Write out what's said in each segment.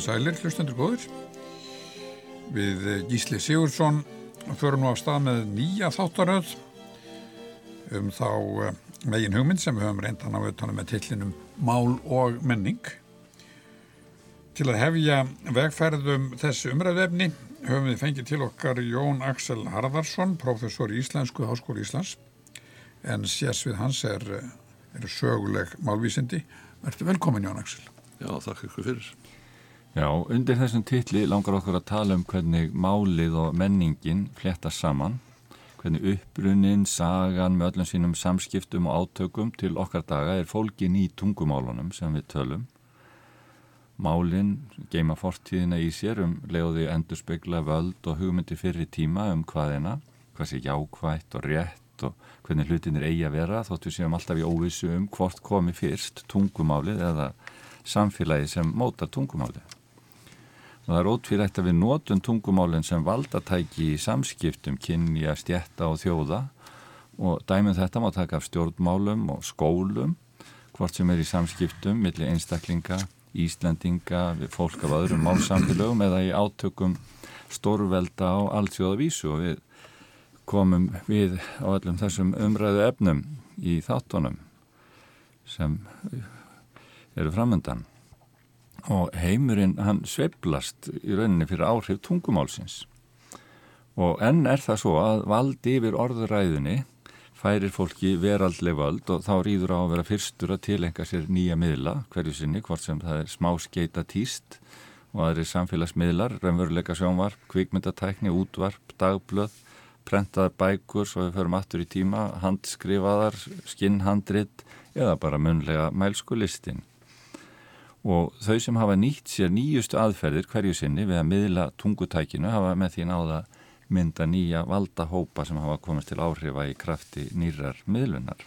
komið sælir, hlustendur góður. Við Gísli Sigursson förum nú á stað með nýja þáttaröð um þá eh, megin hugmynd sem við höfum reyndan á auðvitað með tillinum Mál og menning. Til að hefja vegferðum þessu umræðefni höfum við fengið til okkar Jón Axel Harðarsson, professor í Íslensku Háskóri Íslands, en sérsvið hans er, er söguleg málvísindi. Verður velkomin Jón Axel. Já, þakka ykkur fyrir. Já, undir þessum titli langar okkur að tala um hvernig málið og menningin fléttast saman, hvernig upprunnin, sagan með öllum sínum samskiptum og átökum til okkar daga er fólkin í tungumálunum sem við tölum. Málinn geima fortíðina í sér um leiði endur spekla völd og hugmyndi fyrir tíma um hvaðina, hvað sé jákvægt og rétt og hvernig hlutinir eigi að vera þótt við séum alltaf í óvissu um hvort komi fyrst tungumálið eða samfélagi sem mótar tungumálið. Og það er ótvírægt að við notum tungumálinn sem valdatæki í samskiptum, kynja, stjætta og þjóða. Og dæmum þetta má taka af stjórnmálum og skólum, hvort sem er í samskiptum millir einstaklinga, Íslandinga, við fólk af öðrum málsamfélögum eða í átökum stórvelda á alltjóðavísu og við komum við á öllum þessum umræðu efnum í þáttunum sem eru framöndan og heimurinn hann sveiblast í rauninni fyrir áhrif tungumálsins. Og enn er það svo að valdi yfir orðuræðinni færir fólki veraldleg völd og þá rýður á að vera fyrstur að tilenga sér nýja miðla hverju sinni, hvort sem það er smáskeita týst og aðri samfélagsmiðlar, raunveruleika sjónvarp, kvikmyndatækni, útvarp, dagblöð, prentaðar bækur, svo við förum aftur í tíma, handskrifaðar, skinnhandrit eða bara munlega mælskulistin og þau sem hafa nýtt sér nýjustu aðferðir hverju sinni við að miðla tungutækinu hafa með því náða mynda nýja valdahópa sem hafa komist til áhrifa í krafti nýrar miðlunar.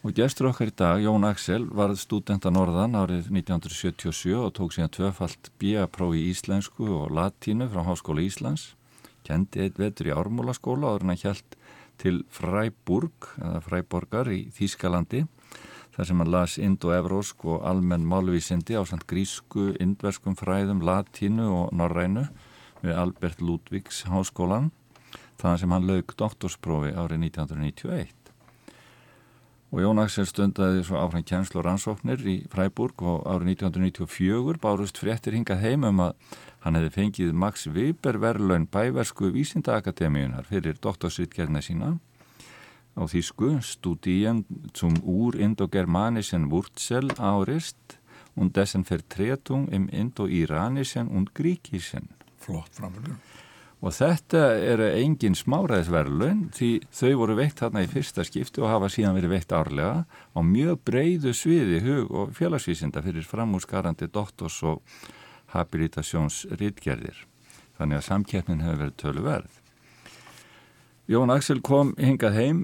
Og gestur okkar í dag, Jón Axel, var studenta norðan árið 1977 og tók síðan tvöfalt B.A.prófi í íslensku og latínu frá Háskóla Íslands, kendi eitt vetur í Ármúlaskóla og er hann hjælt til Freiburg, eða Freiborgar í Þýskalandi þar sem hann las indo-evrósk og almenn málvísindi á samt grísku, indverskum fræðum, latínu og norrænu við Albert Ludvíks háskólan þar sem hann laug doktorsprófi árið 1991. Og Jón Axel stundaði svo áfram kjænslu og rannsóknir í Freiburg og árið 1994 bárust fréttir hingað heim um að hann hefði fengið Max Weber verðlaun bæversku vísindaakademíunar fyrir doktorsritgerna sína á þýsku Studien zum Ur-Indogermanischen Wurzel árist und dessen Vertretung im Indo-Iranischen und Gríkischen. Flott framfylgur. Og þetta er engin smáraðisverðlun því þau voru veitt þarna í fyrsta skipti og hafa síðan verið veitt árlega á mjög breyðu sviði hug og félagsvísinda fyrir framúrskarandi doktors og habilitasjónsritgerðir. Þannig að samkeppnin hefur verið tölu verð. Jón Axel kom hingað heim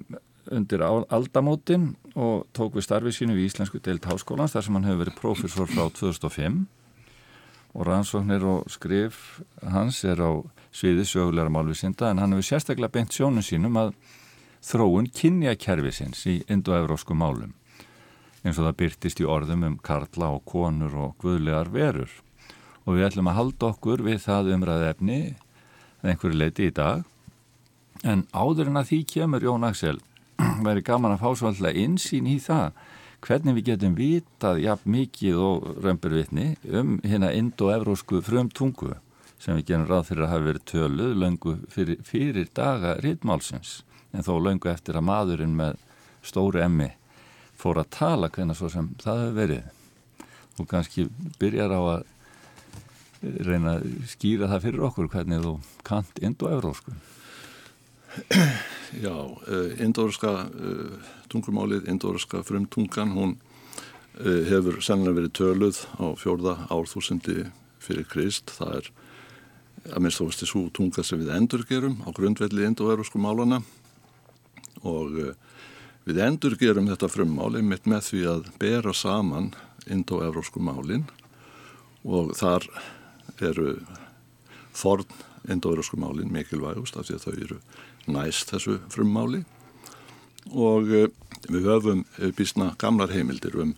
undir aldamótin og tók við starfið sínu í Íslensku deilt háskólans þar sem hann hefur verið profesor frá 2005 og rannsóknir og skrif hans er á sviði sögulegar málvísinda en hann hefur sérstaklega beint sjónum sínum að þróun kynjakerfisins í indoevrósku málum eins og það byrtist í orðum um karla og konur og guðlegar verur. Og við ætlum að halda okkur við það umræði efni einhverju leiti í dag en áður en að því kemur Jón Axel væri gaman að fá svolítið insýn í það hvernig við getum vitað jafn mikið og römburvitni um hérna indo-evrósku frumtungu sem við gerum ráð fyrir að hafa verið töluð löngu fyrir, fyrir daga rittmálsins en þó löngu eftir að maðurinn með stóru emmi fór að tala hvernig svo sem það hefur verið. Og kannski byrjar á að reyna að skýra það fyrir okkur hvernig þú kant indo-evrósku Já, uh, indóriska uh, tungumálið, indóriska frumtungan, hún uh, hefur sennilega verið töluð á fjórða árþúsindi fyrir Krist. Það er að minnst þá veist svo tunga sem við endurgerum á grundvelli indóerósku málana og við endurgerum þetta frummáli mitt með því að bera saman indóerósku málin og þar eru forn indóerósku málin mikilvægust af því að þau eru næst þessu frummáli og uh, við höfum uh, bísna gamlar heimildir um,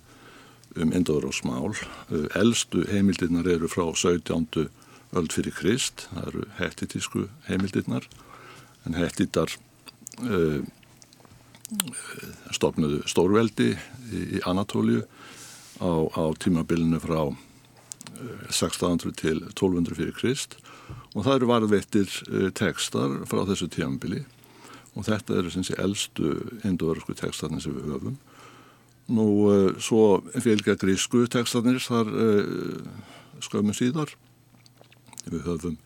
um Indorósmál. Elstu heimildirnar eru frá 17. öld fyrir Krist, það eru hettitísku heimildirnar, en hettitar uh, stopnuðu stórveldi í Anatóliu á, á tímabilinu frá 1600 til 1200 fyrir Krist og það eru varðveittir tekstar frá þessu tímabili og þetta eru sem sé eldstu indoverusku tekstarnir sem við höfum. Nú svo fylgja grísku tekstarnir þar skömmu síðar. Við höfum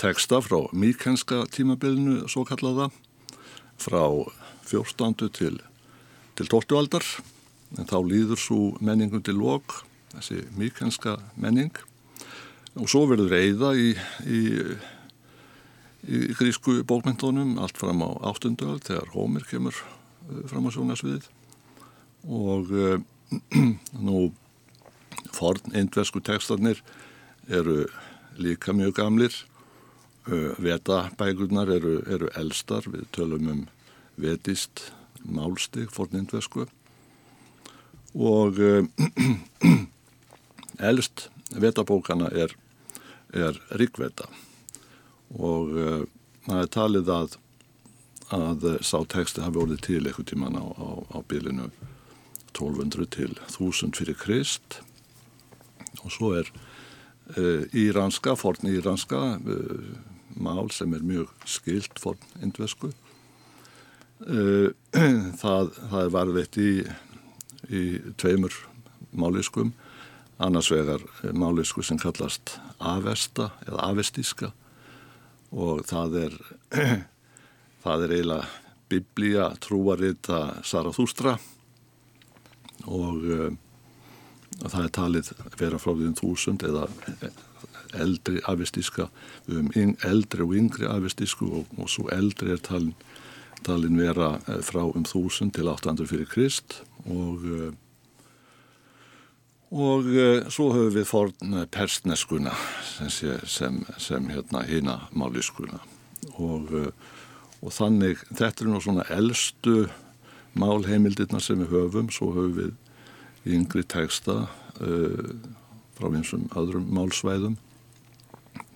teksta frá mýkenska tímabilinu svo kallaða frá 14. til, til 12. aldar en þá líður svo menningum til lok þessi mýkenska menning og svo verður reyða í, í, í grísku bókmyndunum allt fram á áttundöld þegar Hómir kemur uh, fram á sjónasviðið og uh, nú forn indvesku tekstarnir eru líka mjög gamlir. Uh, vetabækurnar eru, eru elstar. Við tölum um vetist málstig forn indvesku og elst vetabókana er, er ríkveta og uh, það er talið að að sá texti hafi orðið til eitthvað tíman á, á, á bylinu 1200 til 1000 fyrir Krist. Og svo er uh, íranska, forn íranska uh, mál sem er mjög skilt forn indvesku það, það er varveitt í, í tveimur máliskum annars vegar málisku sem kallast avesta eða avestíska og það er það er eiginlega biblía trúarita Sarathústra og uh, það er talið vera frá því um þúsund eða eldri avestíska um eldri og yngri avestísku og, og svo eldri er talin, talin vera eh, frá um þúsund til 800 fyrir Krist og uh, og uh, svo höfum við forn persneskuna sem, sem, sem hérna hýna máliskuna og, uh, og þannig þetta er nú svona eldstu málheimildirna sem við höfum. Svo höfum við yngri texta uh, frá einsum öðrum málsvæðum.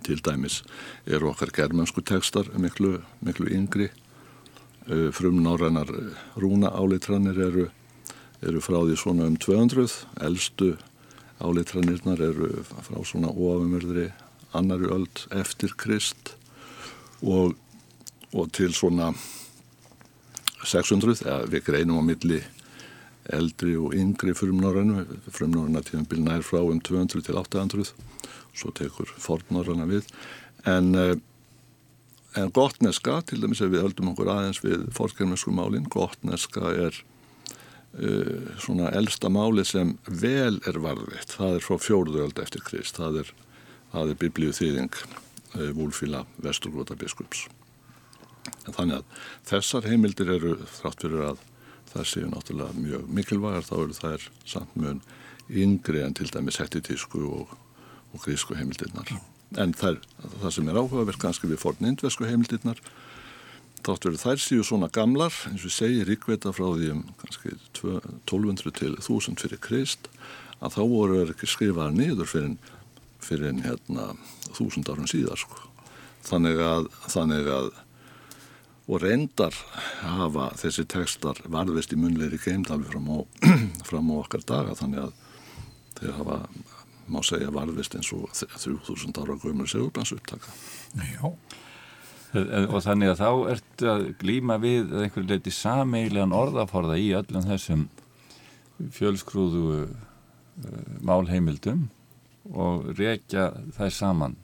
Til dæmis eru okkar germansku textar miklu, miklu yngri. Frum náranar rúna álitranir eru eru frá því svona um 200, eldstu álitranirnar eru frá svona ofumörðri annari öld eftir Krist og, og til svona 600, eða við greinum á milli eldri og yngri frumnorranu, frumnorrana tíðanbíl nær frá um 200 til 800 svo tekur fornorrana við. En, en gottneska til dæmis ef við höldum okkur aðeins við fórkermesku málinn, gottneska er svona eldsta máli sem vel er varðvitt það er frá fjóruðöld eftir Krist það er, er biblíu þýðing Vúlfíla Vesturgróta biskups. En þannig að þessar heimildir eru þrátt fyrir að það séu náttúrulega mjög mikilvægar þá eru þær samt mjög yngri en til dæmis hettitísku og, og grísku heimildirnar. En þær, það sem er áhugaverk kannski við forn indvesku heimildirnar þátt verið þær síðu svona gamlar eins og segir ríkveita frá því um kannski 1200 til 1000 fyrir Krist að þá voru ekki skrifaðar niður fyrir, fyrir hérna, 1000 árum síðar sko. þannig að, þannig að og reyndar hafa þessi tekstar varðist í munleiri geimdali fram fram á okkar daga þannig að þeir hafa má segja varðist eins og 3000 ára gömur segurbans upptaka Já og þannig að þá ertu að glýma við einhverju leiti sameigilegan orðaforða í öllum þessum fjölskrúðu uh, málheimildum og rekja þær saman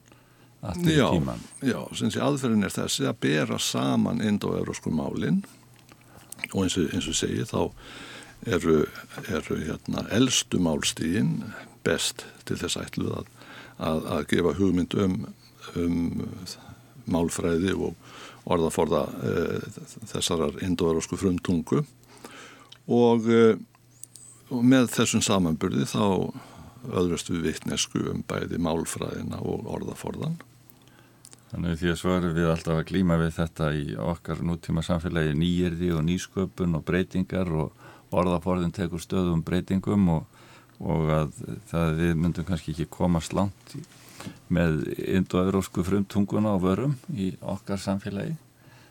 aftur í tíman. Já, sem sé aðferðin er þessi að bera saman indo-eurósku málinn og eins og, eins og segi þá eru, eru hérna, eldstu málstígin best til þess ætluð að, að, að gefa hugmynd um, um málfræði og orðaforða e, þessarar indoverósku frumtungu og, e, og með þessum samanburði þá öðrust við vittnesku um bæði málfræðina og orðaforðan. Þannig því að svo erum við alltaf að glýma við þetta í okkar nútíma samfélagi nýjirði og nýsköpun og breytingar og orðaforðin tekur stöðum breytingum og og að það við myndum kannski ekki komast langt með indoeurósku frumtunguna og vörum í okkar samfélagi.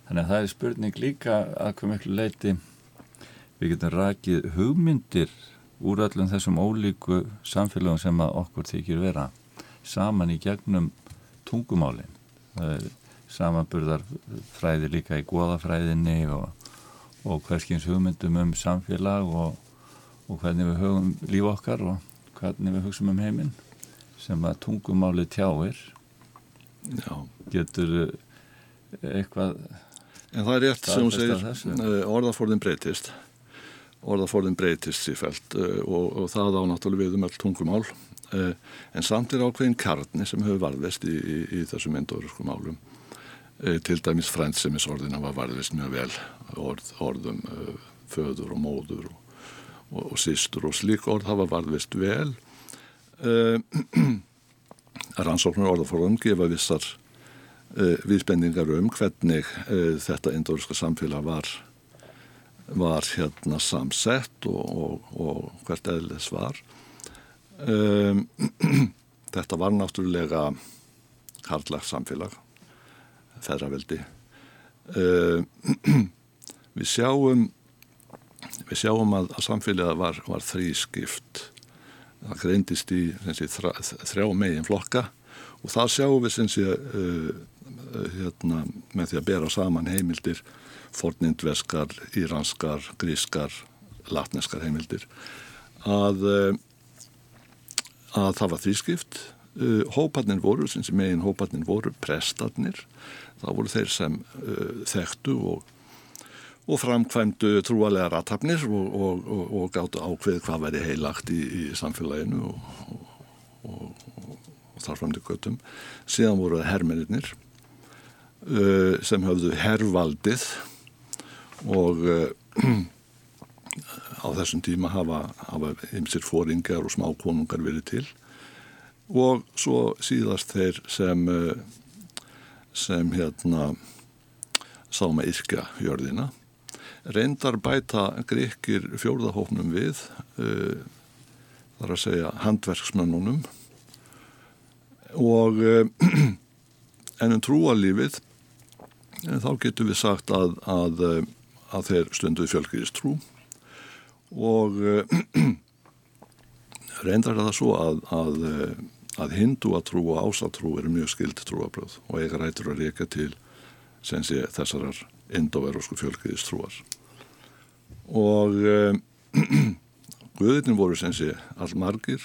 Þannig að það er spurning líka að hvað miklu leiti við getum rakið hugmyndir úr öllum þessum ólíku samfélagum sem að okkur þykir vera saman í gegnum tungumálin. Það er samanburðar fræði líka í goðafræðinni og, og hverskins hugmyndum um samfélag og, og hvernig við hugum líf okkar og hvernig við hugsaum um heiminn sem að tungumáli tjáir. Já. getur eitthvað En það er rétt sem hún segir. eh, orðaforðin breytist. Orðaforðin breytist sífælt uh, og, og það á náttúrulega við um all tungumál. En samt er ákveðin karni sem hefur varðist í, í, í þessum endórisku málum. Til dæmis frændsemisorðina var varðist mjög vel. Orð, orðum föður og móður og, og, og sístur og slík orð hafa varðist vel rannsóknur orðaforðum gefa vissar viðspendingar um hvernig þetta endóriska samfélag var var hérna samsett og, og, og hvert eðlis var. Um, þetta var náttúrulega karlags samfélag ferraveldi um, við sjáum við sjáum að, að samfélagið var, var þrískipt það greindist í þrjá, þrjá megin flokka og það sjáum við sem sé uh, hérna, með því að bera saman heimildir fornindveskar, íranskar, grískar, latneskar heimildir að, eh, að það var þvískipt. Eh, hóparnir voru, sem megin hóparnir voru, prestarnir, það voru þeir sem uh, þekktu og, og framkvæmdu trúalega ratafnir og, og, og gáttu ákveð hvað væri heilagt í, í samfélaginu og þar fram til göttum. Síðan voru það hermeninnir uh, sem höfðu herrvaldið og uh, á þessum tíma hafa, hafa ymsir fóringar og smákonungar verið til og svo síðast þeir sem uh, sem hérna sá með yrkja jörðina reyndar bæta greikir fjórðahófnum við uh, þar að segja handverksmönnunum. Og ennum trúalífið þá getur við sagt að, að að þeir stunduði fjölkriðist trú og uh, reyndar það svo að, að, eh, að hindu að trú og ásatrú eru mjög skild trúabröð og eiga rætur að reyka til sé, þessarar indoverosku fjölkriðist trúar og uh, Guðinni voru sem sé all margir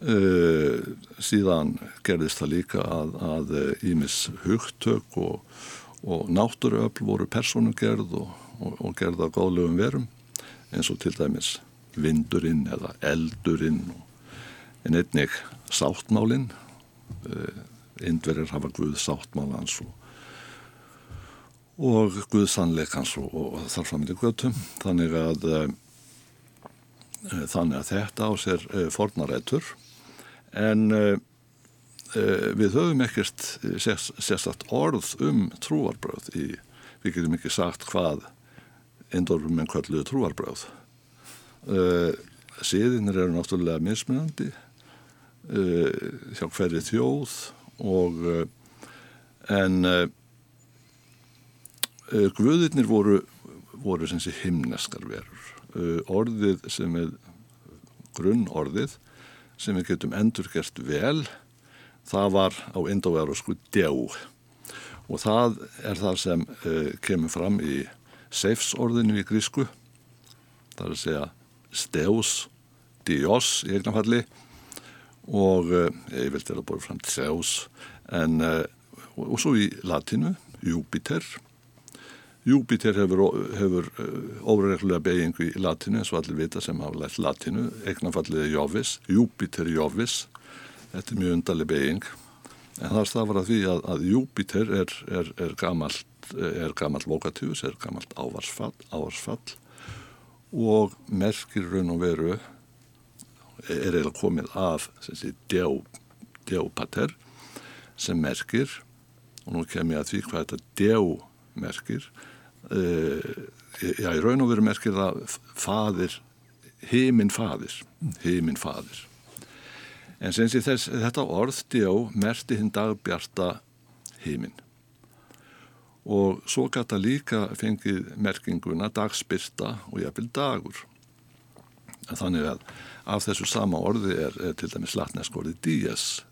uh, síðan gerðist það líka að ímis hugtök og, og náttúruöfl voru personugerð og og, og gerða góðlegum verum eins og til dæmis vindurinn eða eldurinn en einnig sáttmálinn eh, indverjar hafa Guð sáttmálans og, og Guð sannleikans og, og þar fram í göttum þannig að e, þannig að þetta á sér e, fornarætur. En við höfum ekkert sérsagt orð um trúarbröð í, við getum ekki sagt hvað eindorum menn kvalluðu trúarbröð síðinir eru náttúrulega mismunandi hjá hverju þjóð og en guðirnir voru voru sem sé himneskar verur. Orðið sem er grunnorðið sem við getum endurgert vel það var á indoveru sko djá og það er það sem kemur fram í seifs orðinu í grísku. Það er að segja steus dios í eignafalli og uh, ég vildi að bóra fram Zeus en uh, og, svo í latinu Júpiter Júpiter hefur, hefur uh, óreglulega beigingu í latinu eins og allir vita sem hafa lært latinu eignafallið Jóvis, Júpiter Jóvis þetta er mjög undarlega beiging en það stafar að því að, að Júpiter er, er, er gamalt gammalt vokatífus, er gammalt ávarsfall, ávarsfall. Og merkir raun og veru er eiginlega komið af djápater sem merkir og nú kem ég að því hvað þetta djá merkir já, í raun og veru merkir það fadir heiminn fadir, heiminn fadir. En sem sé þess, þetta orð djó merti hinn dagbjarta heiminn. Og svo gata líka fengið merkinguna dagspyrta og jafnvel dagur. Þannig að af þessu sama orði er, er til dæmis latnesk orði dies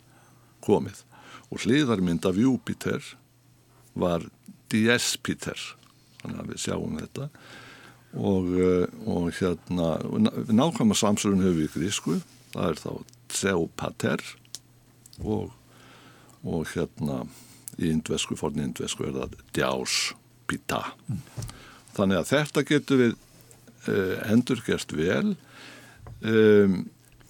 komið og hliðarmynd af Júpiter var diespiter þannig að við sjáum þetta. Og, eh, og hérna nákvæmlega samsörum hefur við grísku. Það er þá Tseopater og, og hérna í indvesku, forni indvesku er það Djáspita mm. þannig að þetta getur við uh, endurgerst vel. Um,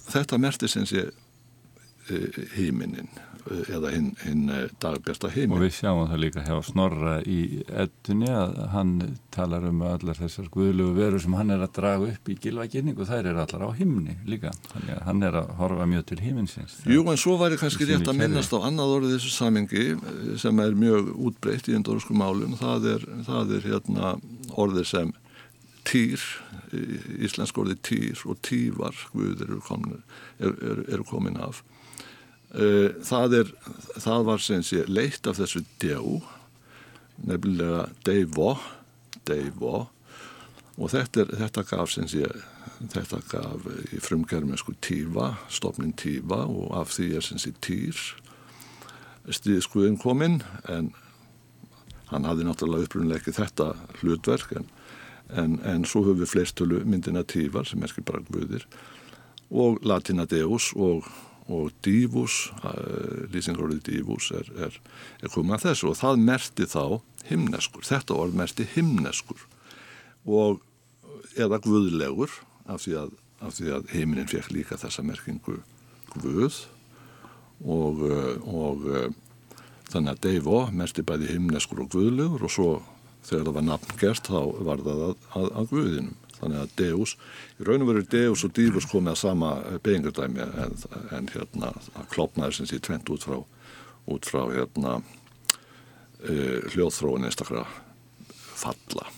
þetta merti sem sé uh, híminin eða hinn hin eh, dagbjörsta heiminn. Og við sjáum það líka hjá Snorra í ettunni að hann talar um allar þessar guðlugu veru sem hann er að draga upp í gilvæginning og þær er allar á himni líka. Þannig að hann er að horfa mjög til himminsins. Jú, en svo væri kannski rétt að minnast á annað orðið þessu samengi eh, sem er mjög útbreytt í endorsku málun. Það er, það er hérna, orðið sem týr, íslensk orðið týr og tývar, guður eru komin, er, er, er komin af það, er, það var sem sé leitt af þessu djó nefnilega deyvo deyvo og þetta, er, þetta gaf sem sé þetta gaf í frumgerðmennsku tífa, stofnin tífa og af því er sem sé týr stíðskuðin kominn en hann hafði náttúrulega upprunlega ekki þetta hlutverk en, en, en svo höfum við fleistölu myndina tífar sem er ekki bara guðir og latina deus og og dývús, uh, lýsingarorðið dývús er, er, er komið að þessu og það merti þá himneskur, þetta orð merti himneskur og eða guðlegur af því að, að heiminin fekk líka þessa merkingu guð og, uh, og uh, þannig að Deivó merti bæði himneskur og guðlegur og svo þegar það var nafn gert þá var það að, að, að guðinum þannig að Deus, í raun og veru Deus og Divus komið að sama beigingardæmi en, en hérna að klopnaði sem sé tvent út frá út frá hérna uh, hljóðþróin einstakra falla.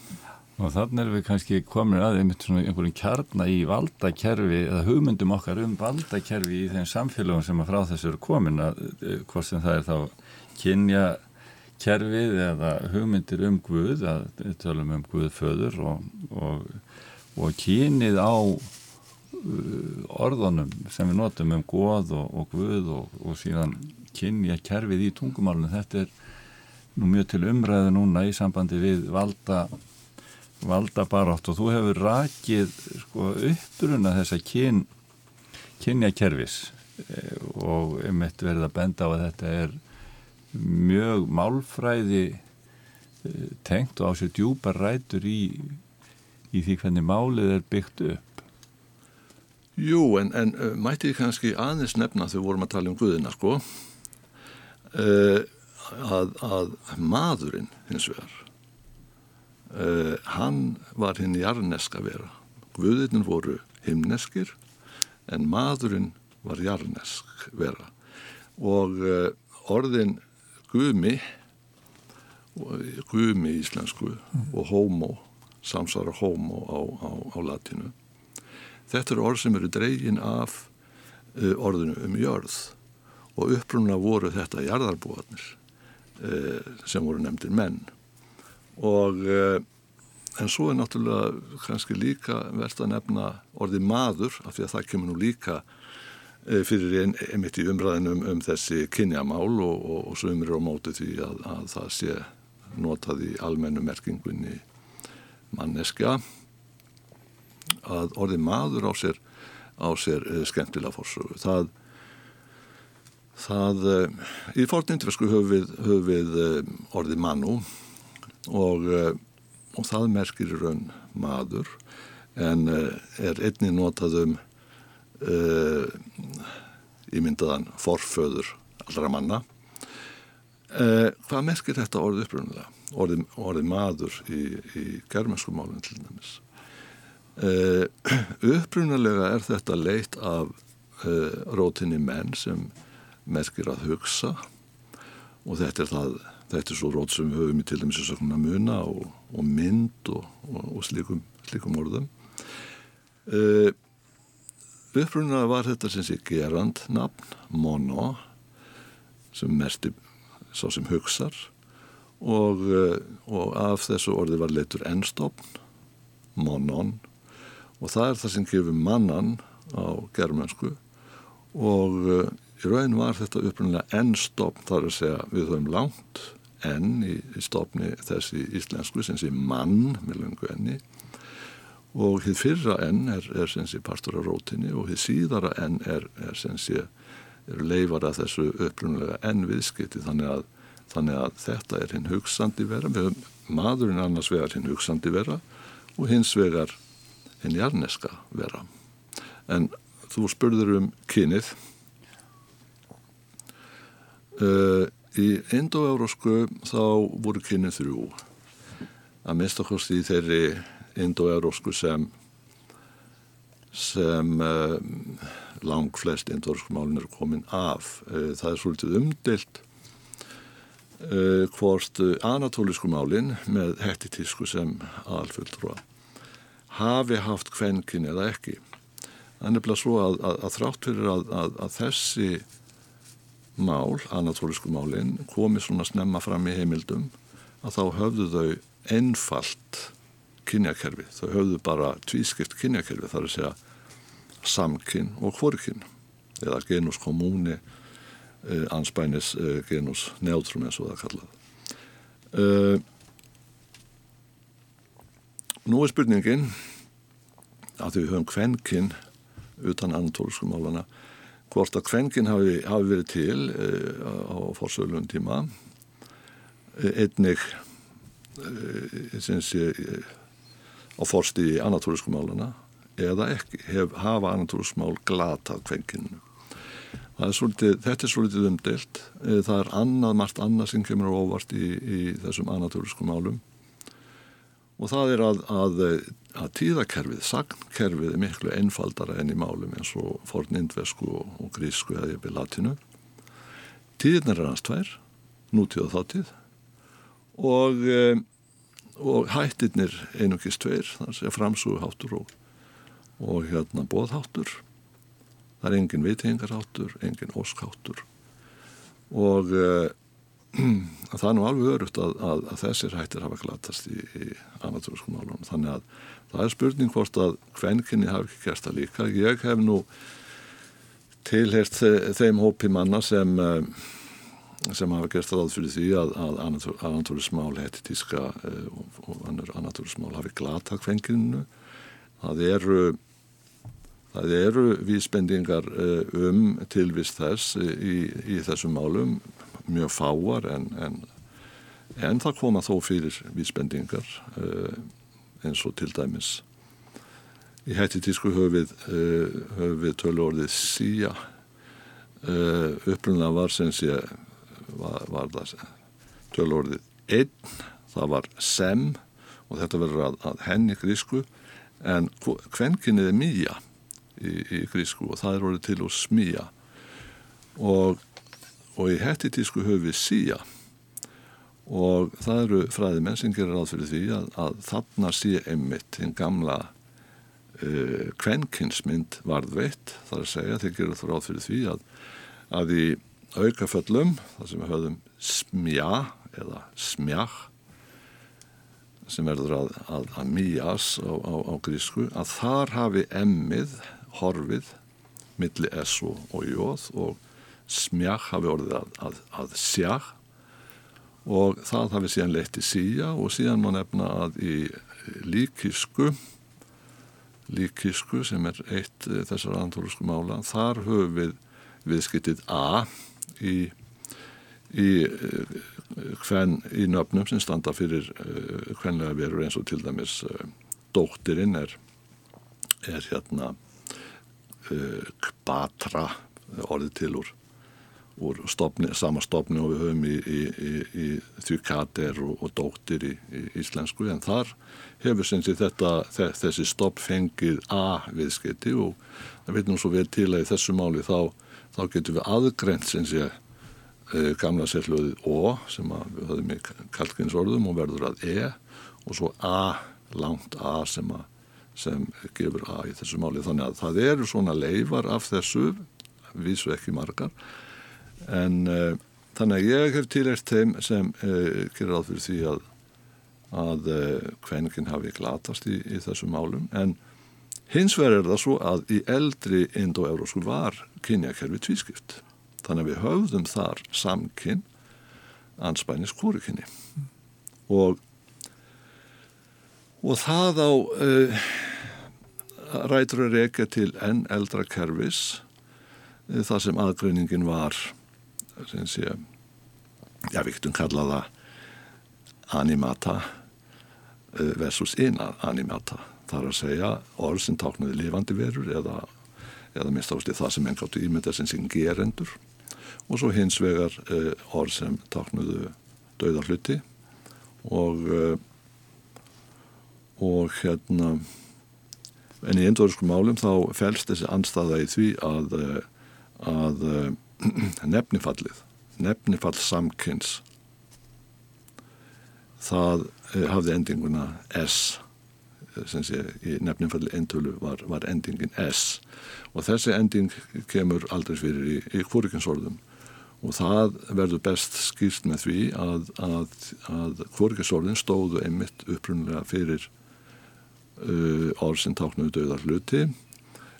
Og þannig er við kannski komin að einhverjum kjarna í valdakerfi eða hugmyndum okkar um valdakerfi í þeim samfélagum sem að frá þessu eru komin að eh, hvort sem það er þá kynja kerfið eða hugmyndir um Guð að tölum um Guðföður og, og og kynið á uh, orðunum sem við notum um goð og, og guð og, og síðan kynja kerfið í tungumálunum þetta er nú mjög til umræðu núna í sambandi við valda valda barátt og þú hefur rakið sko, uppruna þessa kyn, kynja kerfis eh, og um eitt verið að benda á að þetta er mjög málfræði eh, tengt og á sér djúpar rætur í í því hvernig málið er byggt upp? Jú, en, en uh, mætti ég kannski aðeins nefna þegar við vorum að tala um Guðina, sko, uh, að, að maðurinn hins vegar, uh, hann var hinn jarneska vera. Guðinin voru himneskir, en maðurinn var jarnesk vera. Og orðin Guðmi, Guðmi íslensku og homo, samsvara homo á, á, á latinu. Þetta eru orð sem eru dregin af uh, orðinu um jörð og upprunna voru þetta jarðarbúarnir uh, sem voru nefndir menn og uh, en svo er náttúrulega kannski líka verðt að nefna orði maður af því að það kemur nú líka fyrir ein, einmitt í umræðinum um, um þessi kynjamál og, og, og sömur á móti því að, að það sé notað í almennu merkingunni manneskja að orðið maður á sér, á sér uh, skemmtilega fórsögu. Það, það uh, í fornindresku höfum við, höf við uh, orðið mannu og, og það merkir raun maður en er einni notað um ímyndaðan forföður allra manna. Hvað merkir þetta orðið upprunnulega? Orðið, orðið maður í, í germanskumálinn til dæmis. Uh, upprunalega er þetta leitt af uh, rótinni menn sem merkir að hugsa og þetta er, það, þetta er svo rót sem við höfum í til dæmis að muna og, og mynd og, og, og slíkum, slíkum orðum. Uh, upprunna var þetta sem sé gerand nafn, mono, sem merti svo sem hugsar og, eh, og af þessu orði var leitur ennstofn, monon. Og það er það sem gefur mannan á germansku og uh, í raun var þetta upprunnilega ennstofn þar að segja við höfum langt enn í, í stofni þessi íslensku sem sé mann með lungu enni. Og hitt fyrra enn er, er sem sé partur af rótinni og hitt síðara enn er, er sem sé leifar að þessu upprunnilega enn viðskipti. Þannig að, þannig að þetta er hinn hugsandi vera. Við höfum maðurinn annars vegar hinn hugsandi vera og hins vegar hinn jarneska vera. En þú spurður um kynið. Uh, í indoeurósku þá voru kynið þrjú. Að minnstakosti í þeirri indoeurósku sem sem uh, lang flest indoeurósku málin eru komin af. Uh, það er svolítið umdilt uh, hvort anatólisku málin með hettitísku sem alfulltrúa hafi haft kvenkin eða ekki er nefnilega svo að, að, að þrátt fyrir að, að þessi mál, anatólisku málin komi svona snemma fram í heimildum að þá höfðu þau einfalt kynjakerfi. Þau höfðu bara tvískipt kynjakerfi þar að segja samkyn og hvorkyn eða genus kommuni eh, anspænis eh, genus neutrum eins og það kallað. Eh, nú er spurningin að við höfum kvenkinn utan anatólisku málana hvort að kvenkinn hafi, hafi verið til á fórsögulun tíma einnig sé, á fórsti í anatólisku málana eða ekki, hef, hafa anatólisku mál glatað kvenkinu er svolítið, þetta er svolítið umdelt það er annað, margt annað sem kemur óvart í, í þessum anatólisku málum og það er að, að að tíðakerfið, sagnkerfið er miklu einfaldara enn í málum eins og forn indvesku og, og grísku eða ég byrja latinu. Tíðirnar er hans tvær, nútíð og þáttíð og, e, og hættirnir einungist tveir, þannig að framsúháttur og, og hérna bóðháttur. Það er engin vitingarháttur, engin óskháttur og e, það er nú alveg örugt að, að, að þessir hættir hafa glatast í, í anatóriskum málunum. Þannig að það er spurning hvort að hvenkinni hafi ekki gert það líka. Ég hef nú tilhert þeim hópi manna sem eh, sem hafa gert það fyrir því að, að anatórismál heiti tíska eh, og, og annur anatórismál hafi glata hvenkinnu það eru það eru vísbendingar eh, um tilvist þess í, í þessum málum mjög fáar en, en, en það koma þó fyrir vísbendingar uh, eins og til dæmis í hætti tísku höfið, uh, höfið tölu orðið síja upprunna var sem sé var, var það tölu orðið einn það var sem og þetta verður að, að henni grísku en kvenkinnið er mýja í, í grísku og það er orðið til að smýja og og í hettitísku höfum við síja og það eru fræði menn sem gerir ráð fyrir því að, að þarna sé einmitt hinn gamla uh, kvenkinsmynd varðveitt. Þar að segja þeir gerir ráð fyrir því að, að í aukaföllum þar sem við höfum smjá eða smjach sem verður að, að, að mýjas á, á, á grísku að þar hafi emmið horfið milli S og jóð og smjach hafi orðið að, að, að sjach og það hafi síðan leitt í síja og síðan má nefna að í líkísku líkísku sem er eitt eh, þessar antólusku mála, þar höfum við viðskiptið A í í hvern eh, í nöfnum sem standa fyrir hvenlega eh, verur eins og til dæmis dóttirinn er er hérna kbatra orðið til úr úr stofni, sama stofni og við höfum í, í, í, í því kater og, og dóttir í íslensku en þar hefur sinns í þetta þessi stopp fengið A viðskeiti og það veitum svo vel til að í þessu máli þá, þá getum við aðgrent sinns ég e, gamla sérflöðið O sem við höfum í kalkinsorðum og verður að E og svo A langt A sem að sem gefur að í þessu máli. Þannig að það eru svona leifar af þessu vísu ekki margar. En uh, þannig að ég hef tilert þeim sem uh, gerir áð fyrir því að að hvengin hafi glatast í, í þessu málum. En hins vegar er það svo að í eldri indo-euróskul var kynjakerfi tvískipt. Þannig að við höfðum þar samkinn anspænis kúrikinni mm. og og það á uh, rætur að reyka til enn eldra kervis uh, það sem aðgreiningin var sem sé já, við getum kallaða animata uh, versus inanimata þar að segja orð sem táknaði lifandi verur eða, eða minnst ástu það sem enn gáttu ímynda sem sem gerendur. Og svo hins vegar orð sem táknaðu dauðar hluti og og hérna en í enduröskum málum þá fælst þessi anstaða í því að, eh, að eh, nefnifallið nefnifall samkynns það eh, hafði endinguna S sem sé í nefnifalli endölu var, var endingin S. Og þessi ending kemur aldrei fyrir í, í hvorikinsorðum og það verður best skýrt með því að, að, að hvorikinsorðin stóðu einmitt upprunlega fyrir uh, orð sem táknuðu döðar hluti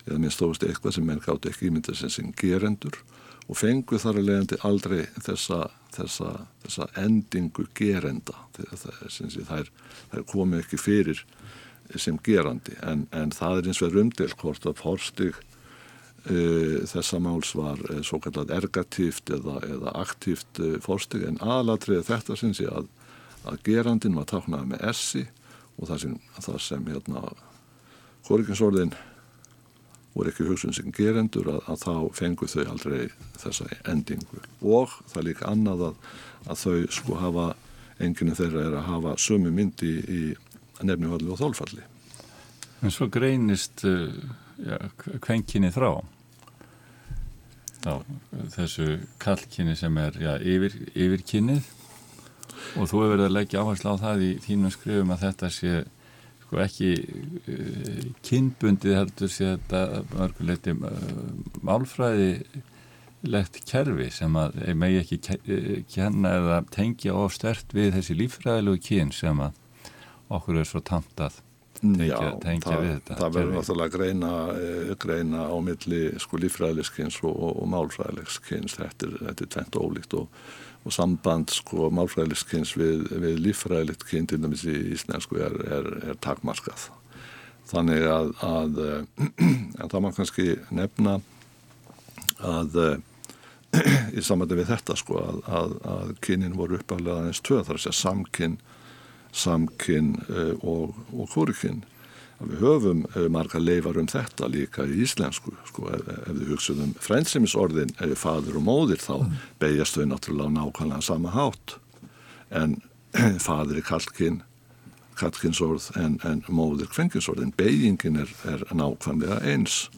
eða minnst þóst eitthvað sem menn gátt ekki ímynda sem sem gerendur og fengu þar að leiðandi aldrei þessa, þessa, þessa endingu gerenda. Þær, þær komi ekki fyrir sem gerandi. En, en það er eins og er umdel hvort að forstig uh, þessa máls var uh, svo kallat ergatíft eða, eða aktíft uh, forstig. En aðlatrið þetta syns ég að, að gerandin var táknað með essi og það sem, það sem hérna korrikinsorðin voru ekki hugsun sem gerendur að, að þá fengu þau aldrei þessa endingu. Og það er líka annað að, að þau sko hafa enginu þeirra er að hafa sömu myndi í nefnifalli og þólfalli En svo greinist uh, ja, kvenkinni þrá. Þá þessu kallkinni sem er ja, yfir, yfirkinnið og þú hefur verið að leggja áherslu á það í þínum skrifum að þetta sé sko ekki uh, kynbundið heldur sé þetta mörguleiti uh, málfræði legt kerfi sem að megi ekki kenna eða tengja of stert við þessi lífræðilegu kyn sem að okkur er svo tamt að tengja, Já, tengja það, við þetta það verður náttúrulega greina, eh, greina á milli sko lífræðilegskynns og, og, og málfræðilegskynns þetta er, er tvent ólíkt og og samband sko málfræðilegskynns við, við líffræðilegt kyn til dæmis í íslensku er, er, er takmarkað. Þannig að, að en það má kannski nefna að í samvæti við þetta sko að, að, að kynin voru uppaflega aðeins tvö þar að segja samkyn, samkyn uh, og, og kórikyn við höfum uh, marga leifar um þetta líka í íslensku sko, ef, ef við hugsaðum frænseimisorðin ef við fadur og móðir þá mm. beigjast þau náttúrulega nákvæmlega sama hátt. En fadur er kallkinn kallkinnsorð en, en móðir kvenkinsorðin beigjingin er, er nákvæmlega eins.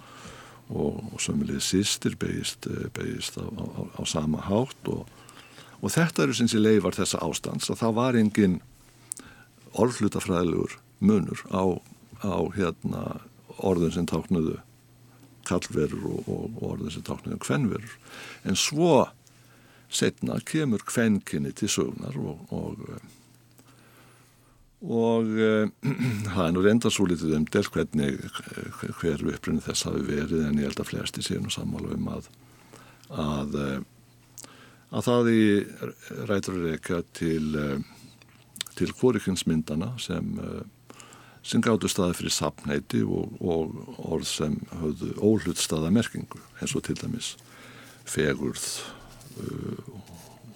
Og, og sömulegið sýstir beigist, uh, beigist á, á, á sama hátt. Og, og þetta eru sinns í leifar þessa ástands að það var engin orðlutafræðilegur munur á á hérna, orðin sem táknuðu kallverur og, og orðin sem táknuðu kvennverur en svo setna kemur kvenkinni til sögnar og og, og það er nú reynda svo litið um del hvernig hver upprunni þess hafi verið en ég held að flesti séu nú sammála um að að, að það í rætur reyka til til hvorikinsmyndana sem sem gáttu staði fyrir sapneiti og, og orð sem höfðu óhlutstaða merkingu eins og til dæmis fegurð uh,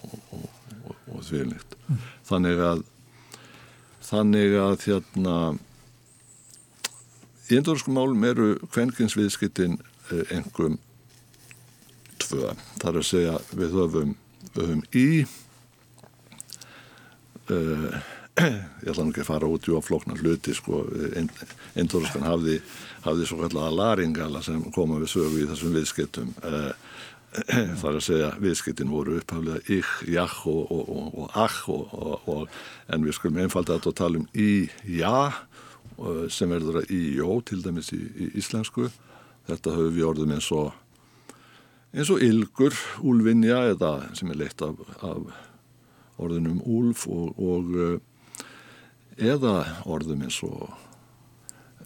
og, og, og þvílikt. Mm. Þannig að þannig að þérna í endurskum málum eru kvenkinsviðskittin engum uh, tvö. Það er að segja við höfum, höfum í uh, ég ætla ekki að fara út í oflokna hluti sko, Indórskan hafði, hafði svo kallega laringala sem koma við sögu í þessum viðskiptum eh, þar að segja viðskiptin voru upphaflega ich, jah og, og, og, og ach en við skulum einfalda þetta og tala um í, ja sem verður að íjó til dæmis í, í íslensku. Þetta höfum við orðum eins og eins og ylgur, úlvinja eða sem er leitt af, af orðunum úlf og, og eða orðum eins og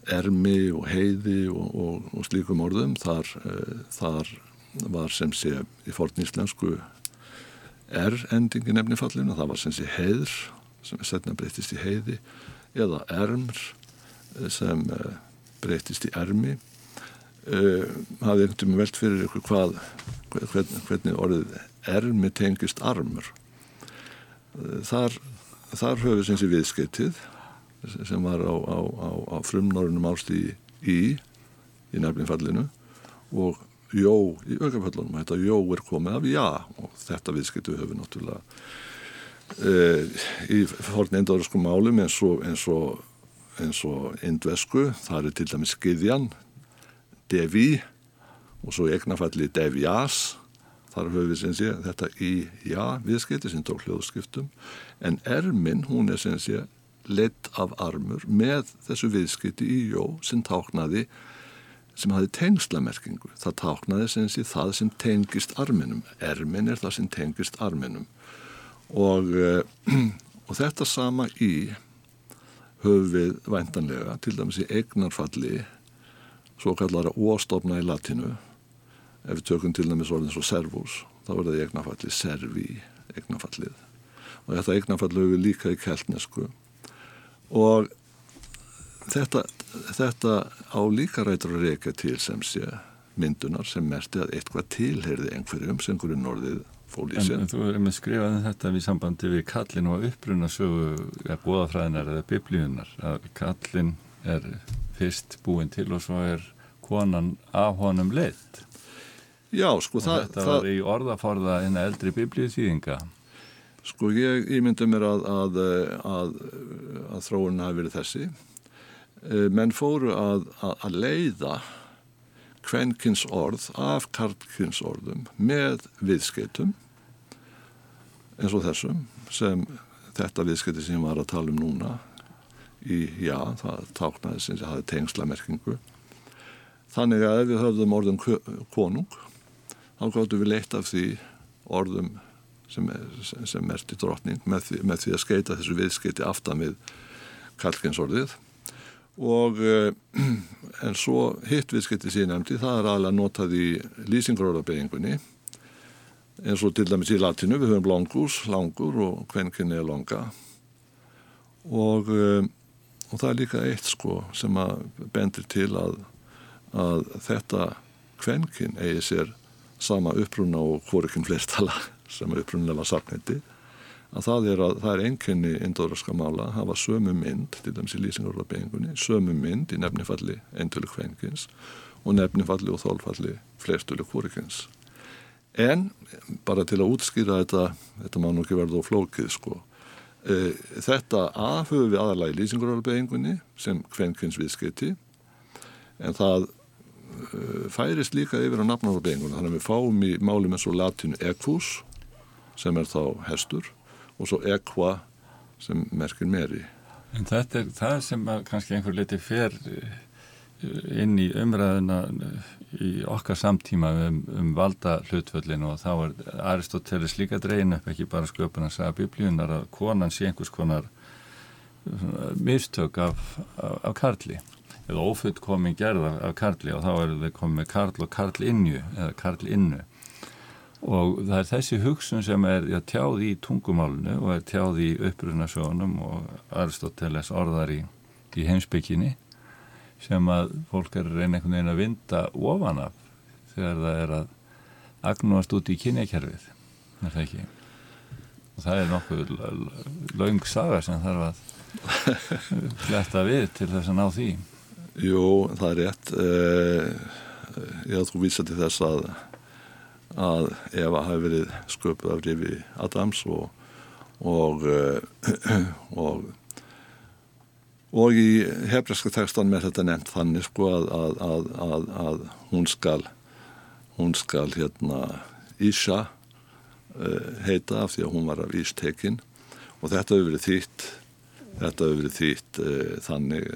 ermi og heiði og, og, og slíkum orðum þar, þar var sem sé í forníslensku er endingin efnifallinu, það var sem sé heiður sem setna breytist í heiði eða ermr eh, sem eh, breytist í ermi. Hafði einhvern veginn velt fyrir ykkur hvað hvernig, orðið ermi tengist armur þar, þar höfum við sem sé viðskeitið sem var á, á, á, á frumnorunum ástíði í í nefninfallinu og jó í aukaföllunum þetta jó er komið af já og þetta viðskiptu höfum við náttúrulega uh, í forn endaðursku málum eins og eins og, eins og indvesku, það er til dæmis skiðjan devi og svo eignafalli devjas þar höfum við sem sé þetta í já viðskipti sem tók hljóðskiptum en ermin hún er sem sé leitt af armur með þessu viðskipti í jó sem táknaði sem hafi tengslamerkingu. Það táknaði sem sé það sem tengist arminum. Ermin er það sem tengist arminum og, uh, og þetta sama í höfum við væntanlega til dæmis í eignarfalli svo kallara óstofna í latinu ef við tökum til dæmis orðin svo servus þá er það eignarfalli servi eignarfallið og þetta við líka í keltnesku og þetta, þetta á líka rætur að reyka til sem sé myndunar sem merti að eitthvað tilherði einhverjum sem einhverju norðið fól í sér. En, en þú erum með skrifaðin um þetta við sambandi við kallin og uppruna sögu eða bóðafræðinar eða biblíunar að kallin er fyrst búin til og svo er konan af honum leitt. Já, sko og það... Þetta það, var í orðaforða en eldri biblíu þýðinga. Sko ég ímyndu mér að, að, að, að þróun hafi verið þessi. Menn fóru að leiða kvenkins orð af karlkins orðum með viðskeitum eins og þessum sem þetta viðskeiti sem ég var að tala um núna í, já, það táknaði sem það hafi tengslamerkingu þannig að ef við höfðum orðum konung þá gáttum við leitt af því orðum sem, sem merti drotning með því, með því að skeita þessu viðskeiti aftan við karlkins orðið og en svo hitt viðskipti síðan nefndi það er alveg notað í lýsingarorðabeyingunni eins og til dæmis í latinu við höfum longus, langur og kvenkinni er longa. Og, og það er líka eitt sko sem að bendir til að, að þetta kvenkin eigi sér sama uppruna og hvorekinn flertala sem er upprunlega sakniti að það er, er einkenni indóðraska mála að hafa sömu mynd til dæmis í lýsingarorðabeyingunni, sömu mynd í nefnifalli eintölu kvenkins og nefnifalli og þólfalli flerstölu kvorikins. En bara til að útskýra þetta, þetta má nú ekki verða á flókið sko, e, þetta að höfum við aðalega í lýsingarorðabeyingunni sem kvenkins viðskiti en það e, færist líka yfir á nafnarorðabeyingunni þannig að við fáum í málum eins og latinu ekvus sem er þá hestur og svo ekva sem merkir meri. En þetta er það sem kannski einhver liti fer inn í umræðina í okkar samtíma um, um valda hlutföllin og þá er Aristoteles líka dreyin upp ekki bara sköpun að sagja biblíunar að konan sé einhvers konar mistök af, af, af karli eða ofullkomin gerð af, af karli og þá er það komið karl og karl innu eða karl innu og það er þessi hugsun sem er já, tjáð í tungumálunu og er tjáð í upprunasjónum og Aristoteles orðar í, í heimsbygginni sem að fólk er að reyna einhvern veginn að vinda ofan af þegar það er að agnúast út í kynjakerfið. Er það ekki? Og það er nokkuð laung saga sem þarf að fletta við til þess að ná því. Jú, það er rétt. Ég að þú vísa til þess að að Eva hafi verið sköpuð af Rifi Adams og og, og og í hebræska tekstan með þetta nefnt þannig sko að, að, að, að hún skal hún skal hérna Ísa uh, heita af því að hún var af Ístekinn og þetta hefur verið þýtt þetta hefur verið þýtt uh, þannig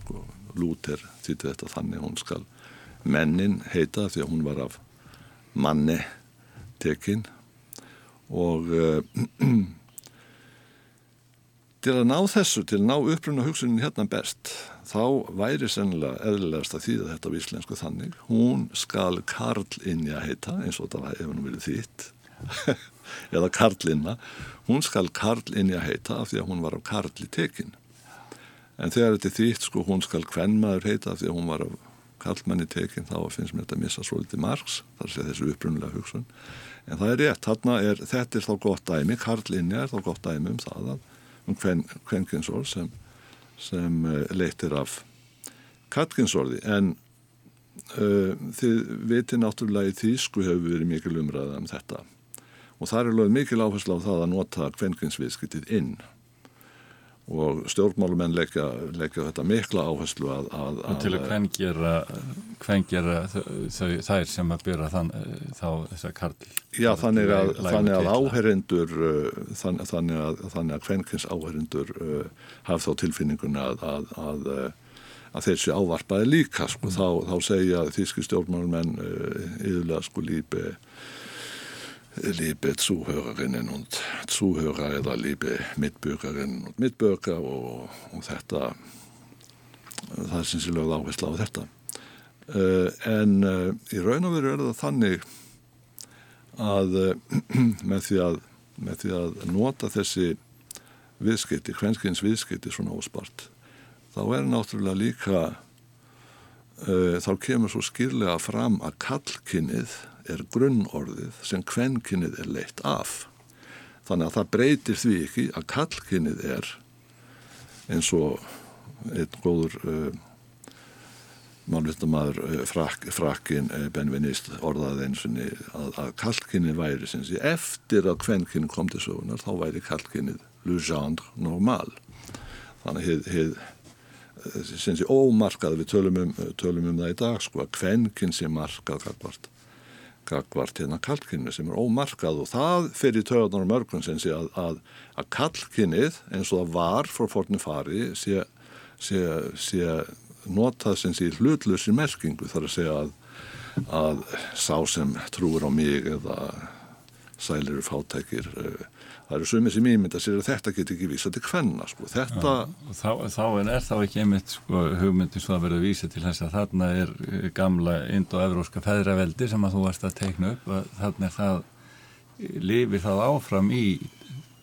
sko, Lúter þýtti þetta þannig hún skal mennin heita því að hún var af manni tekinn og uh, til að ná þessu, til að ná uppruna hugsunin hérna best, þá væri sennilega eðlilegast að þýða þetta á íslensku þannig, hún skal Karlinja heita, eins og þetta hefur nú verið þýtt eða Karlinna. Hún skal Karlinja heita af því að hún var af Karli tekin. En þegar þetta er þýtt, sko, hún skal Kvenmaður heita af því að hún var af Karlmanni tekin, þá finnst mér þetta að missa svolítið margs, þar sé þessu upprunlega hugsun. En það er rétt, þarna er þetta er þá gott dæmi, Karlinja er þá gott dæmi um það að um kvenkinsorð sem, sem uh, leitir af katkinsorði. En uh, þið veitir náttúrulega í þýsku hefur verið mikil umræða um þetta. Og það er alveg mikil áherslu á það að nota kvenkinsviðskiptið inn og stjórnmálumenn leggja, leggja þetta mikla áherslu að, að, og til að hvern gera, hvern gera þau, þær sem að byrja þann, þá þess að karl Já, þannig að, þannig að áherindur uh, þannig, þannig að þannig að hvenkins áherindur uh, hafð þá tilfinningun að að uh, þeir sé ávarpaði líka sko, mm. þá, þá segja þíski stjórnmálumenn yfirlega sko lípi liebe Zuhörerinnen und Zuhörer eða liebe Mitbürgerinnen und Mitbürger og, og þetta það er sem sé lögð áherslu á þetta. Uh, en uh, í raun og veru er það þannig að uh, með, því að með því að nota þessi viðskipti, hvenskins viðskipti svona óspart þá er náttúrulega líka þá kemur svo skýrlega fram að kallkinnið er grunnorðið sem kvenkinnið er leitt af. Þannig að það breytir því ekki að kallkinnið er eins og einn góður uh, málvittamæður uh, frak, frakkin uh, Benvenist orðaði eins og að, að kallkinnið væri sinns eftir að kvenkinn kom til sögunar þá væri kallkinnið genre normal. Þannig að í ómarkað við tölum um, tölum um það í dag sko að kvenkinn sé markað kakvart gagvart hérna kalkinni sem er ómarkað og það fyrir töðunar og mörgum sem sé að, að, að kalkinnið eins og það var frá fornum fari sé, sé, sé notað sem sé hlutlusir merkingu þar að segja að, að sá sem trúur á mig eða sælir fátækir það eru sumið sem ímynda sér að þetta getur ekki vísa til hvenna sko. þetta... þá, þá er, er þá ekki einmitt sko, hugmyndin svo að vera að vísa til þess að þarna er eh, gamla indo-evróska feðraveldi sem að þú varst að teikna upp að þarna er það lifir það áfram í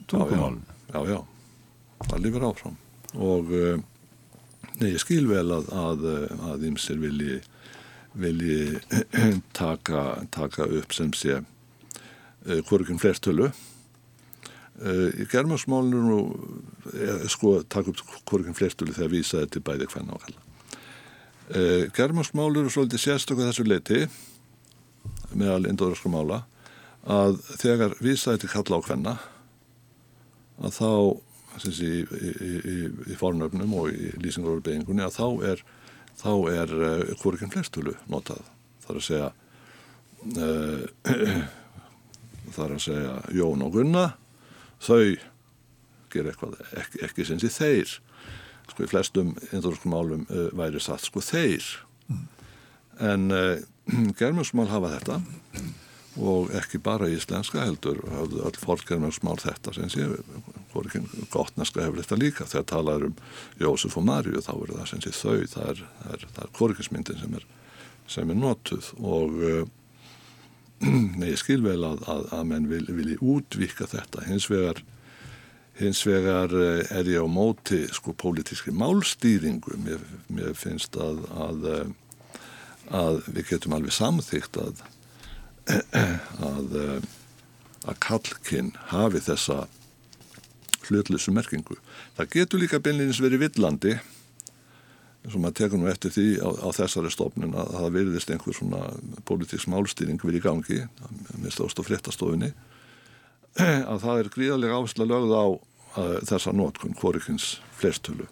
tungumálun já, já, já, það lifir áfram. Og uh, nei, ég skil vel að að, að ymsir vilji vilji taka, taka upp sem sé eh, hvorkinn flertölu Uh, í germarsmálinu nú eh, sko takk upp hvorkinn flertuli þegar vísaði til bæði hvenna og kalla germarsmálinu er svolítið sérstöku þessu leiti meðal indóðarska mála að þegar vísaði til kalla og hvenna að þá sé, í, í, í, í fornöfnum og í lýsingarorðbeigingunni að þá er, þá er uh, hvorkinn flertulu notað. Þar að segja þar að segja Jón og Gunna. Þau gera eitthvað ekki, ekki sem sé þeir. Sko í flestum indórskum málum uh, væri satt sko þeir. Mm. en uh, germjömsmál hafa þetta. Og ekki bara íslenska heldur hafðu öll fólkgermjömsmál þetta sem sé gottneska hefur þetta líka. Þegar talaður um Jósef og Marju þá er það sem sé þau. Það er, er, er korkismyndin sem er sem er notuð. Og uh, ég skil vel að, að, að menn vil, vilji útvika þetta. Hins vegar, hins vegar eh, er ég á móti sko pólitíski málstýringu. Mér, mér finnst að, að við getum alveg samþygt að að kallkinn hafi þessa hlutlusu merkingu. Það getur líka beinleginis verið villandi og maður tekur nú eftir því á, á þessari stofnun að það veriðist einhver svona pólitíks málstýring verið í gangi með stóðst og fréttastofinni að það er gríðarlega áherslu lögð á uh, þessa nótkun Kvorikins flerstölu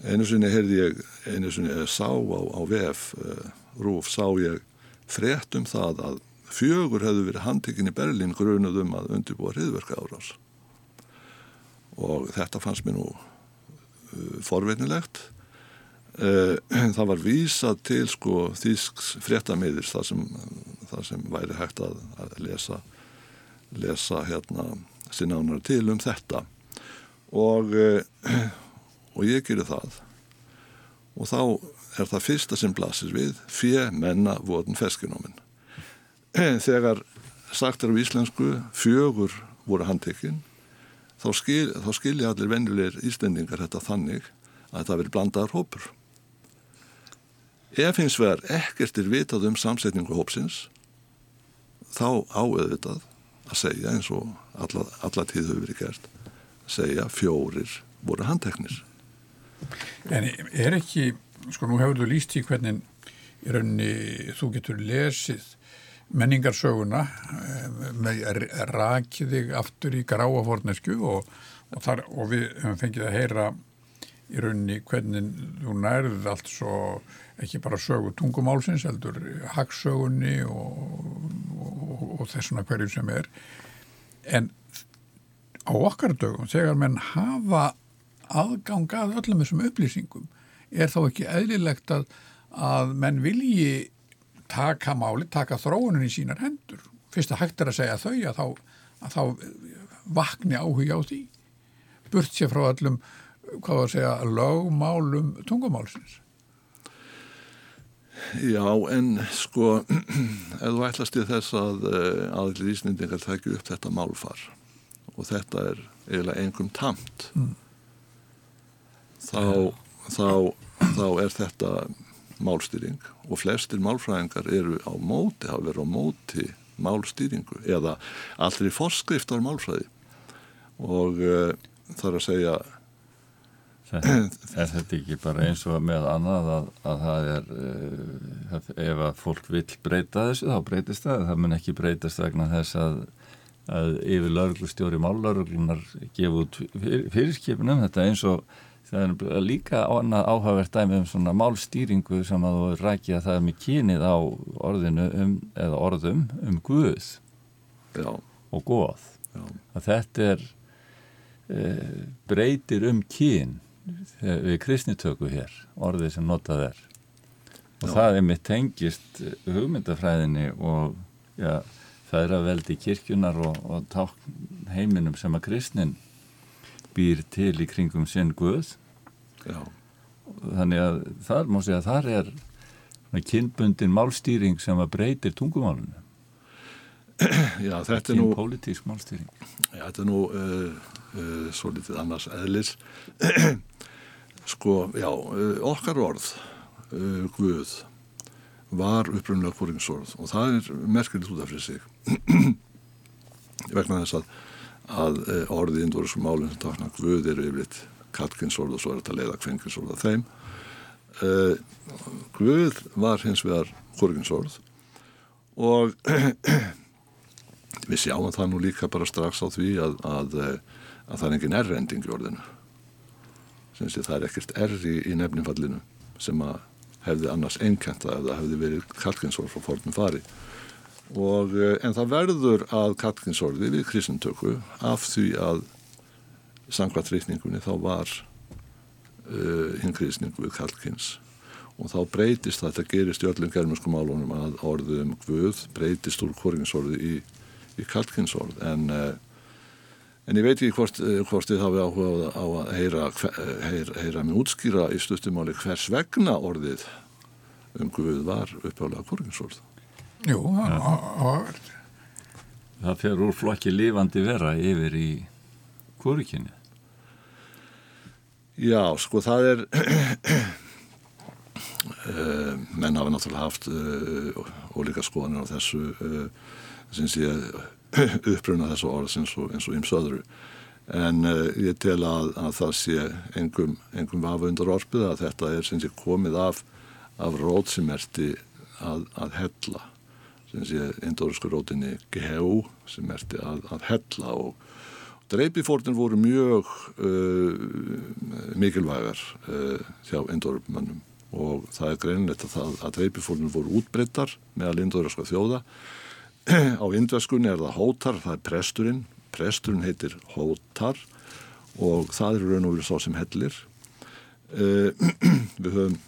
einu sinni heyrði ég einu sinni eh, sá á, á VF uh, Rúf sá ég frétt um það að fjögur hefðu verið handikinn í Berlín grunuð um að undirbúa hriðverka árás og þetta fannst mér nú uh, forveinilegt uh, það var vísað til sko þýsks fréttamiðir það sem, það sem væri hægt að, að lesa lesa hérna sinnánar til um þetta. Og uh, og ég gerir það. Og þá er það fyrsta sem blasir við fjö menna votin ferskinómin þegar sagt er á íslensku fjögur voru handtekinn þá, skil, þá skilja allir venjulegir íslendingar þetta þannig að þetta veri blandaðar hópur ef hins vegar ekkert er vitað um samsetningu hópsins þá áöðvitað að segja eins og alla, alla tíð hefur verið gert segja fjórir voru handteknir. En er ekki, sko nú hefur þú líst í hvernig í rauninni þú getur lesið menningarsöguna eh, með rakiðig aftur í gráa fornesku og, og, þar, og við hefum fengið að heyra í rauninni hvernig þú nærðið allt svo ekki bara sögu tungumálsins heldur hagsögunni og, og þessuna hverju sem er en á okkar dögum þegar menn hafa aðgangað öllum þessum upplýsingum er þá ekki eðlilegt að, að menn vilji taka máli, taka þróunin í sínar hendur. Fyrst að hægt er að segja þau að þá, að þá vakni áhuga á því. Burt sér frá öllum, hvað að segja, lögmálum tungumálsins. Já, en sko, ef þú ætlast í þess að aðlið ísnindingar þekju upp þetta málfar og þetta er eiginlega engum tamt, mm. þá, þá, þá er þetta málstýring og flestir málfræðingar eru á móti, hafa verið á móti málstýringu eða allri forskriftar málfræði og uh, þarf að segja er þetta ekki bara eins og með annað að, að það er uh, ef að fólk vil breyta þessu þá breytist það, það mun ekki breytast vegna þess að, að yfir lauruglustjóri mállauruglunar gefa út fyr, fyrirskipunum þetta eins og það er líka annað áhugavert dæmi um svona málstýringu sem að þú rækja að það er með kynið á orðinu um, eða orðum um Guð Já. og góð Já. að þetta er e, breytir um kyn við kristnitöku hér orðið sem notað er og Já. það er mitt tengist hugmyndafræðinni og ja, það er að veldi kirkjunar og, og heiminum sem að kristnin býr til í kringum sinn Guð Já. þannig að þar má segja að þar er kynbundin málstýring sem að breytir tungumálunum Já, þetta er nú Já, þetta er nú uh, svo litið annars eðlis. Sko, já uh, okkar orð Guð var upprunnulega hvoriðsorð og það er merkilegt út af fyrir sig. Vegna þess að að orðið indórisku málinn sem takna Guð eru yfirleitt kalkinsorð og svo er þetta leiða kvenkinsorð af þeim. Guð var hins vegar hvoriðsorð og við sjáum það nú líka bara strax á því að, að, að það er engin errending í orðinu. Sem sé það er ekkert erri í nefnifallinu sem að hefði annars einkenta ef það hefði verið kalkinsorð frá fornum fari. Og en það verður að kalkinsorði við krisintöku af því að sangvað trýtningunni þá var uh, hinn kristningu við kalkins og þá breytist það, þetta gerist í öllum germanskum álunum að orðum Guð breytist úr kóringinsorði í, í kalkinsorð en, uh, en ég veit ekki hvort, hvort þið hafi áhuga á að heyra, heyra, heyra með útskýra í stuttumáli hvers vegna orðið um Guð var uppálega kóringinsorð Jú, það var Það fer úr flokki lifandi vera yfir í kórikinni Já, sko það er uh, menn hafa náttúrulega haft ólíka skoðanir á þessu sem sé uppruna þessu orð eins og eins öðru. En ég tel að, að það sé engum, engum vafa undir orfið að þetta er sem sé komið af, af rótsimerti að, að hella. Sem sé indórisku rótinni GHU sem erti að, að hella og Dreipifórnir voru mjög uh, mikilvægar uh, hjá indórumönnum og það er greinilegt að, að dreipifórnir voru útbreyttar meðal indóraska þjóða. Á indveskunni er það hótar, það er presturinn, presturinn heitir hótar og það er raun og verið sá sem hellir. Uh, við höfum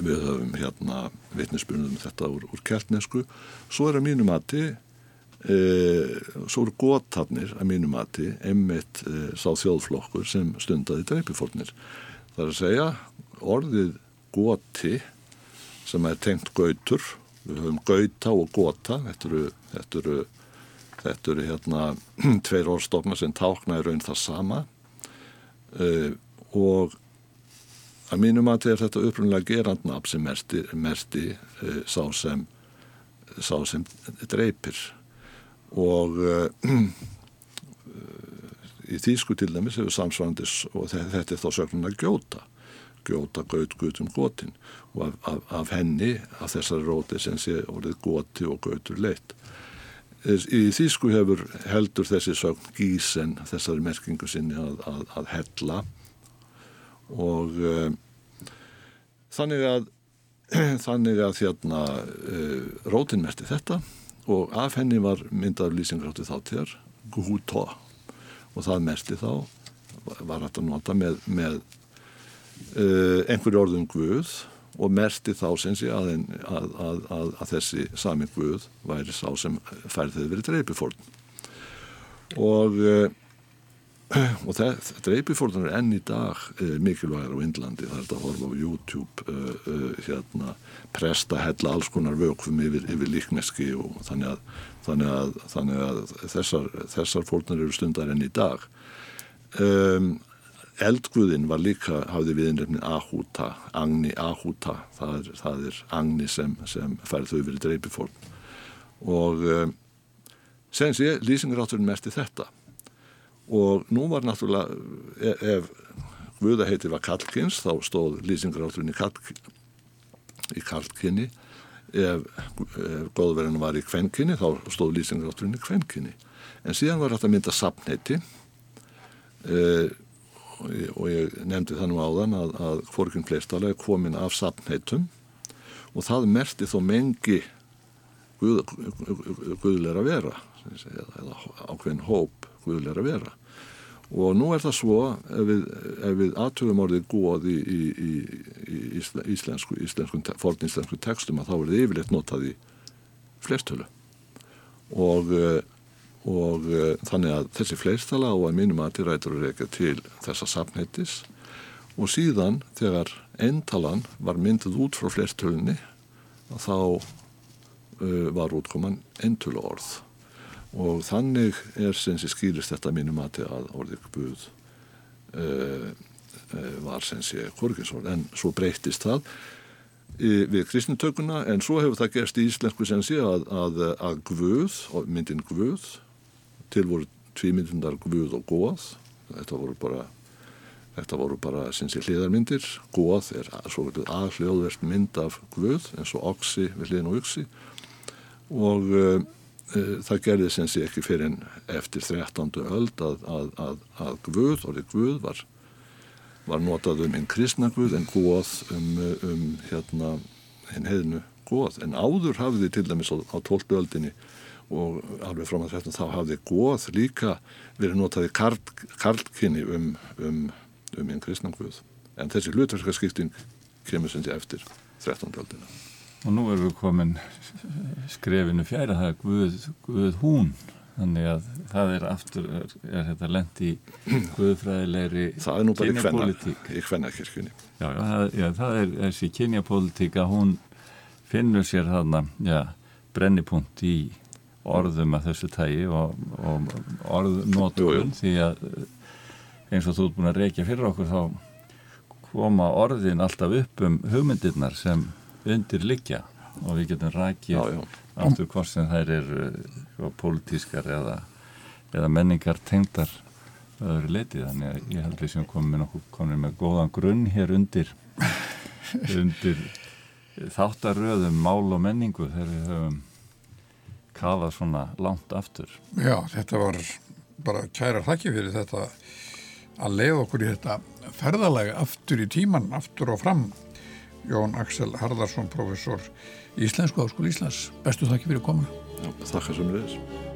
við höfum hérna vitnisbyrnum þetta úr, úr keltnesku. Svo er að mínu mati uh, svo eru góðtafnir að mínu mati emmitt uh, sá þjóðflokkur sem stundaði dreipifórnir það er að segja orðið góti sem er tengt gautur við höfum gauta og góta þetta eru, þetta eru, þetta eru hérna tveir orðstofna sem tákna í raun það sama. Uh, og að mínum að þetta upprunlega gerandnafn sem merti, merti uh, sá sem sá sem dreipir og uh, í þýsku til dæmis hefur samsvarandis og þetta er þá sögnuna gjóta gjóta gaut gutum gotin og af, af, af henni af þessari róti sem sé orðið goti og gautur leitt. Í þýsku hefur heldur þessi sögn gísen þessari merkingu sinni að, að, að hella. Og uh, þannig að þannig að hérna uh, rótin merti þetta og af henni var myndað lýsingráttu þáttíðar Guhutó og það merti þá var hægt að nota með, með einhverju orðum Guð og merti þá sem sé að, að, að, að þessi sami Guð væri sá sem færði verið dreipifórn og uh, og dreipifórnum er enn í dag uh, mikilvægir á Indlandi. Það er þetta að horfa á YouTube uh, uh, hérna, presta hella alls konar vökfum yfir, yfir líkneski og þannig að, þannig þannig þessar, þessar fórnur eru stundar enn í dag. Um, eldguðin var líka hafði viðinrefnin Ahúta Agni Ahúta það er, það er Agni sem, sem færð þau verið dreipifórn og um, sen sé lýsingarátturinn mest í þetta. Og nú var náttúrulega ef, ef Guðaheiti var Kallkins þá stóð lýsingarátturinn í, Kall, í Kallkinni ef, ef góðverðinu var í Kvenkinni þá stóð lýsingarátturinn í Kvenkinni en síðan var þetta mynda sapneiti e, og, ég nefndi það nú áðan að, að hvorkinn fleirstala er komin af sapneitum og það merti þó mengi guð, guðleira vera eða ákveðin hóp guðleira vera. Og nú er það svo ef við, við aðtöfum orðið góð í, í, í, í íslensku, íslensku forninslænsku tekstum að þá er það yfirleitt notað í flerstölu. Og, og þannig að þessi flerstala og að mínum að til rætur að reyka til þessa sapnættis og síðan þegar eintalan var myndið út frá flerstölunni þá uh, var útkoman eintölu orð og þannig er sem sé skýrist þetta mínum að orðið Guð uh, uh, var sem sé korginsord en svo breytist það við kristnitökuna en svo hefur það gerst í íslensku sem sé að, að, að Guð, myndin Guð til voru tvímyndundar Guð og Góð þetta voru bara þetta voru bara sem sé hliðarmyndir Góð er svo verið aðhljóðverst mynd af Guð eins og Oxi við hliðin og Uxi og uh, Eh, það gerði sem sé ekki fyrir en eftir 13. öld að, að, að, að Guð, orðið Guð var, var notað um einn kristna Guð en Góð um, um hérna hinn heiðinu Góð en áður hafði til dæmis á, á 12. öldinni og alveg frá maður 13 þá hafði Góð líka verið notaði karlkinni um, um, um einn kristna Guð en þessi hlutverkarskipting kemur sem sé eftir 13. öldina Og nú erum við komin skrefinu fjæra, það er Guð, Guð hún, þannig að það er aftur, er, er þetta lend í Guðfræðilegri. Það er nú bara í hvennakirkjunni. Já, já, það, já, það er þessi kynjapólitík að hún finnur sér þarna, já, brennipunkt í orðum að þessu tægi og, og orðnótun því að eins og þú ert búin að reykja fyrir okkur þá koma orðin alltaf upp um hugmyndirnar sem undir liggja og við getum rækið aftur hvort sem þær eru uh, pólitískar eða, eða menningar tengdar öðru leiti þannig að ég held við sem komum komum með góðan grunn hér undir undir þáttaröðum mál og menningu þegar við höfum kafað svona langt aftur. Já, þetta var bara kæra þakki fyrir þetta að leiða okkur í þetta ferðalagi aftur í tíman, aftur og fram. Jón Axel Harðarsson, professor í Íslensku áskul Íslands. Bestu þakki fyrir komu Þakka sem við erum